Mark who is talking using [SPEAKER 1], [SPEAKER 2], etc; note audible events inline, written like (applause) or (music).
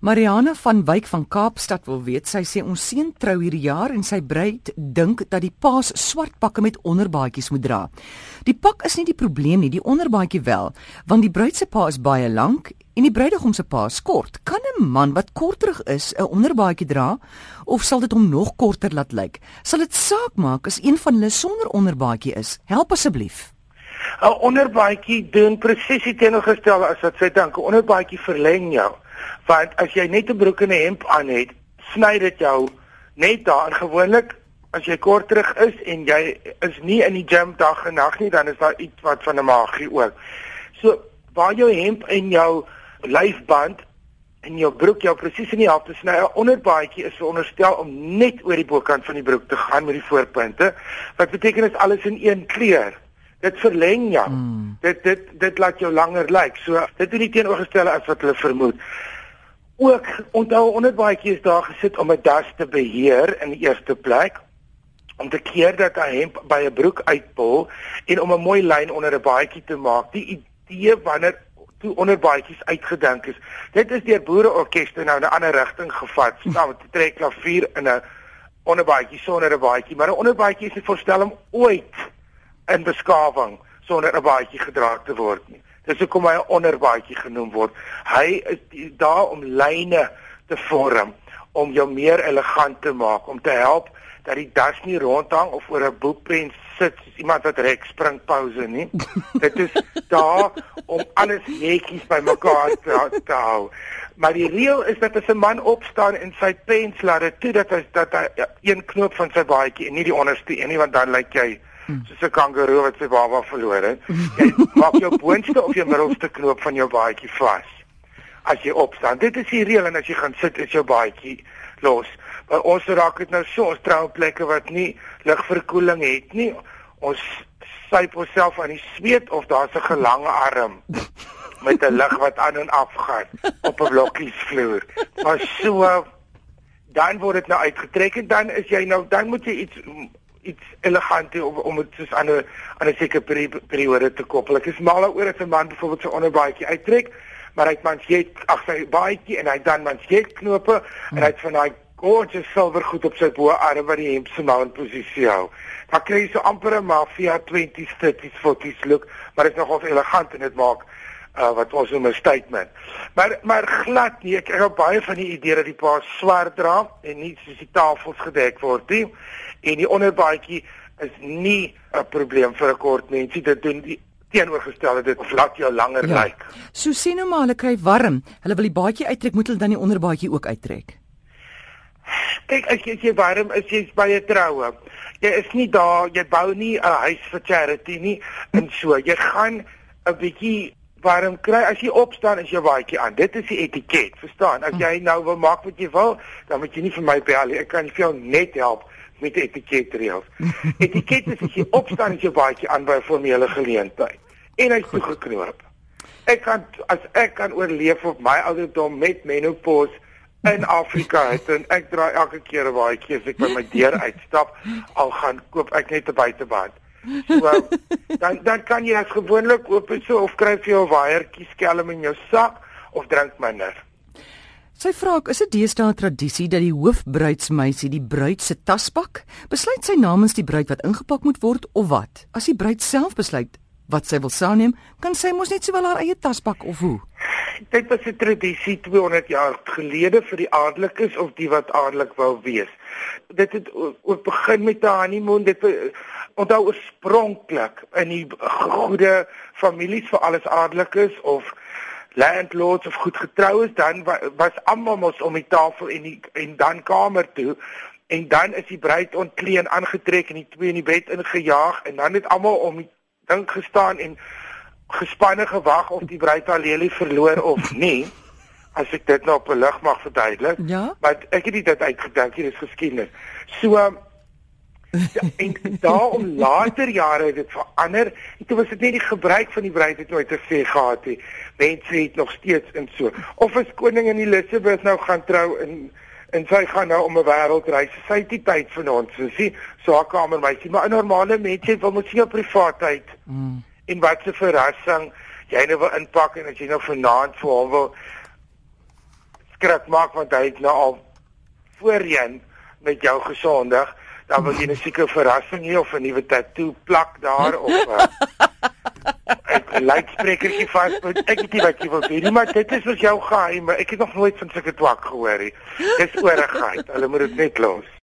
[SPEAKER 1] Mariana van Wyk van Kaapstad wil weet, sy sê ons seun trou hierdie jaar en sy bruid dink dat die paas swart pakke met onderbaadjies moet dra. Die pak is nie die probleem nie, die onderbaadjie wel, want die bruid se pa is baie lank en die bruidegom se pa is kort. Kan 'n man wat korterig is 'n onderbaadjie dra of sal dit hom nog korter laat lyk? Sal dit saak maak as een van hulle sonder onderbaadjie is? Help asseblief.
[SPEAKER 2] 'n Onderbaadjie doen presies die teenoorgestelde as wat sy dink. 'n Onderbaadjie verleng jou want as jy net 'n broek en 'n hemp aan het, sny dit jou net daar gewoonlik as jy kort terug is en jy is nie in die gym dag en nag nie, dan is daar iets wat van 'n magie ook. So waar jou hemp en jou lyfband en jou broek jou presies in die helfte sny, 'n onderbaadjie is veronderstel om net oor die bokant van die broek te gaan met die voorpunte. Wat beteken is alles in een kleur. Dit verleng jou. Mm. Dit dit dit laat jou langer lyk. So dit is nie teenoorgestelde as wat hulle vermoed ook onthou onderbaadjie is daar gesit om 'n das te beheer in die eerste plek om te keer dat 'n hemp by 'n broek uitpol en om 'n mooi lyn onder 'n baadjie te maak. Die idee wanneer toe onderbaadjies uitgedink is. Dit is deur boereorkeste nou in 'n ander rigting gevat. Staan met 'n trek klavier in 'n onderbaadjie sonder 'n baadjie, maar 'n onderbaadjie is nie voorstel om ooit in beskawing sonder 'n baadjie gedra te word nie. Dis hoekom hy 'n onderbaadjie genoem word. Hy is daar om lyne te vorm, om jou meer elegant te maak, om te help dat die das nie rondhang of oor 'n boekpen sit soos iemand wat rek spring pouse nie. (laughs) Dit is daar om alles netjies bymekaar te, te hou. Maar die reël is dat as 'n man opstaan en sy pens laat dit toe dat hy dat hy een knoop van sy baadjie en nie die onderste een nie want dan lyk jy soos 'n kangaroo wat sy baba verloor het. Jy maak jou boonste of jou middelste knoop van jou baadjie vas. As jy opstaan, dit is die reël en as jy gaan sit is jou baadjie los. Maar ons raak dit nou so, ons trouplekke wat nie lugverkoeling het nie. Ons syp onsself aan die sweet of daar's 'n gelange arm met 'n lig wat aan en af gaan op 'n blokkiesvloer. Maar so dan word dit nou uitgetrek en dan is jy nou dan moet jy iets iets elegant om om dit soos aan 'n aan 'n sekere peri periode te koppel. Ek is mal daaroor as 'n man byvoorbeeld sy onderbaadjie uittrek, maar hy het mansjet ag sy baadjie en hy dan mansjet knope hmm. en hy het van daai gorgeous silwer goed op sy boarm wat die hemp se mount posisie hou. Dan kry jy so amper 'n mafia 20s 30s 40s look, maar dit is nogal elegant en dit maak uh, wat ons noem 'n statement. Maar maar glad nie. Ek het baie van die idee dat die pa swart dra en nie soos die tafels gedek word nie en die onderbaadjie is nie 'n probleem vir 'n kort mensie dit doen die teenoorgestelde dit vlak jou langer ja. lyk.
[SPEAKER 1] So sien nou maar hulle kry warm. Hulle wil die baadjie uittrek, moet hulle dan die onderbaadjie ook uittrek.
[SPEAKER 2] Kyk, as jy, jy warm is, jy's by 'n troue. Jy is nie daar, jy bou nie 'n huis vir charity nie en so. Jy gaan 'n bietjie warm kry as jy opstaan as jy baadjie aan. Dit is die etiket, verstaan? As jy nou wil maak wat jy wil, dan moet jy nie vir my bel nie. Ek kan vir jou net help met die etiketreëls. (laughs) Etiket is as jy opstaan as jy baadjie aan by 'n formele geleentheid en hy's toegeknoop. Ek kan as ek kan oorleef op my ouderdom met menopause in (laughs) Afrika het en ek dra elke keer 'n baadjie as ek by my deur uitstap al gaan koop ek net 'n buitebad. So (laughs) dan dan kan jy as gewoonlik oop so of kry vir jou 'n waaiertjie skelm in jou sak of drink minder.
[SPEAKER 1] Sy vra ek, is dit deesdae tradisie dat die hoofbruidsmeisie die bruid se tas pak? Besluit sy namens die bruid wat ingepak moet word of wat? As die bruid self besluit wat sy wil saamneem, kan sy mos net sowel haar eie tas pak of hoe?
[SPEAKER 2] Dit was 'n tradisie 200 jaar gelede vir die adellikes of die wat adellik wou wees. Dit het ook begin met 'n honeymoon, dit onthou oorspronklik in die goeie families vir alles adellikes of landlords of goed getrou is, dan was almal mos om die tafel en die en dan kamer toe en dan is die bruid ontkleen aangetrek en die twee in die bed ingejaag en dan het almal om die ding gestaan en gespanne gewag of die bruid haar lelie verloor of (laughs) nie. As ek dit nou op 'n lig mag verduidelik.
[SPEAKER 1] Ja?
[SPEAKER 2] Maar ek het dit uitgedink, hier is geskiedenis. So Ja, en daarom later jare het dit verander. En toe was dit net die gebruik van die bruid het nooit te sê gehad nie. Mense het nog steeds in so. Of as koningin Elizabeth nou gaan trou in en sy gaan nou om 'n wêreldreis. Sy het nie tyd vir ons, so sien, so haar kamermeisie, maar 'n normale mensie wil mos nie privaatheid. Mm. En wat 'n verrassing jy nou wil inpak en as jy nou vanaand vir hom wil skrik maak want hy het nou al voorheen met jou gesondig, dan wil jy 'n seker verrassing hê of 'n nuwe tatoe plak daar of (laughs) 'n luidsprekertjie vas. Ek weet nie wat jy wil hê nie, maar dit is wat jou geheim, ek het nog nooit van sulke twak gehoor nie. Dis oorigheid. Hulle moet dit net los.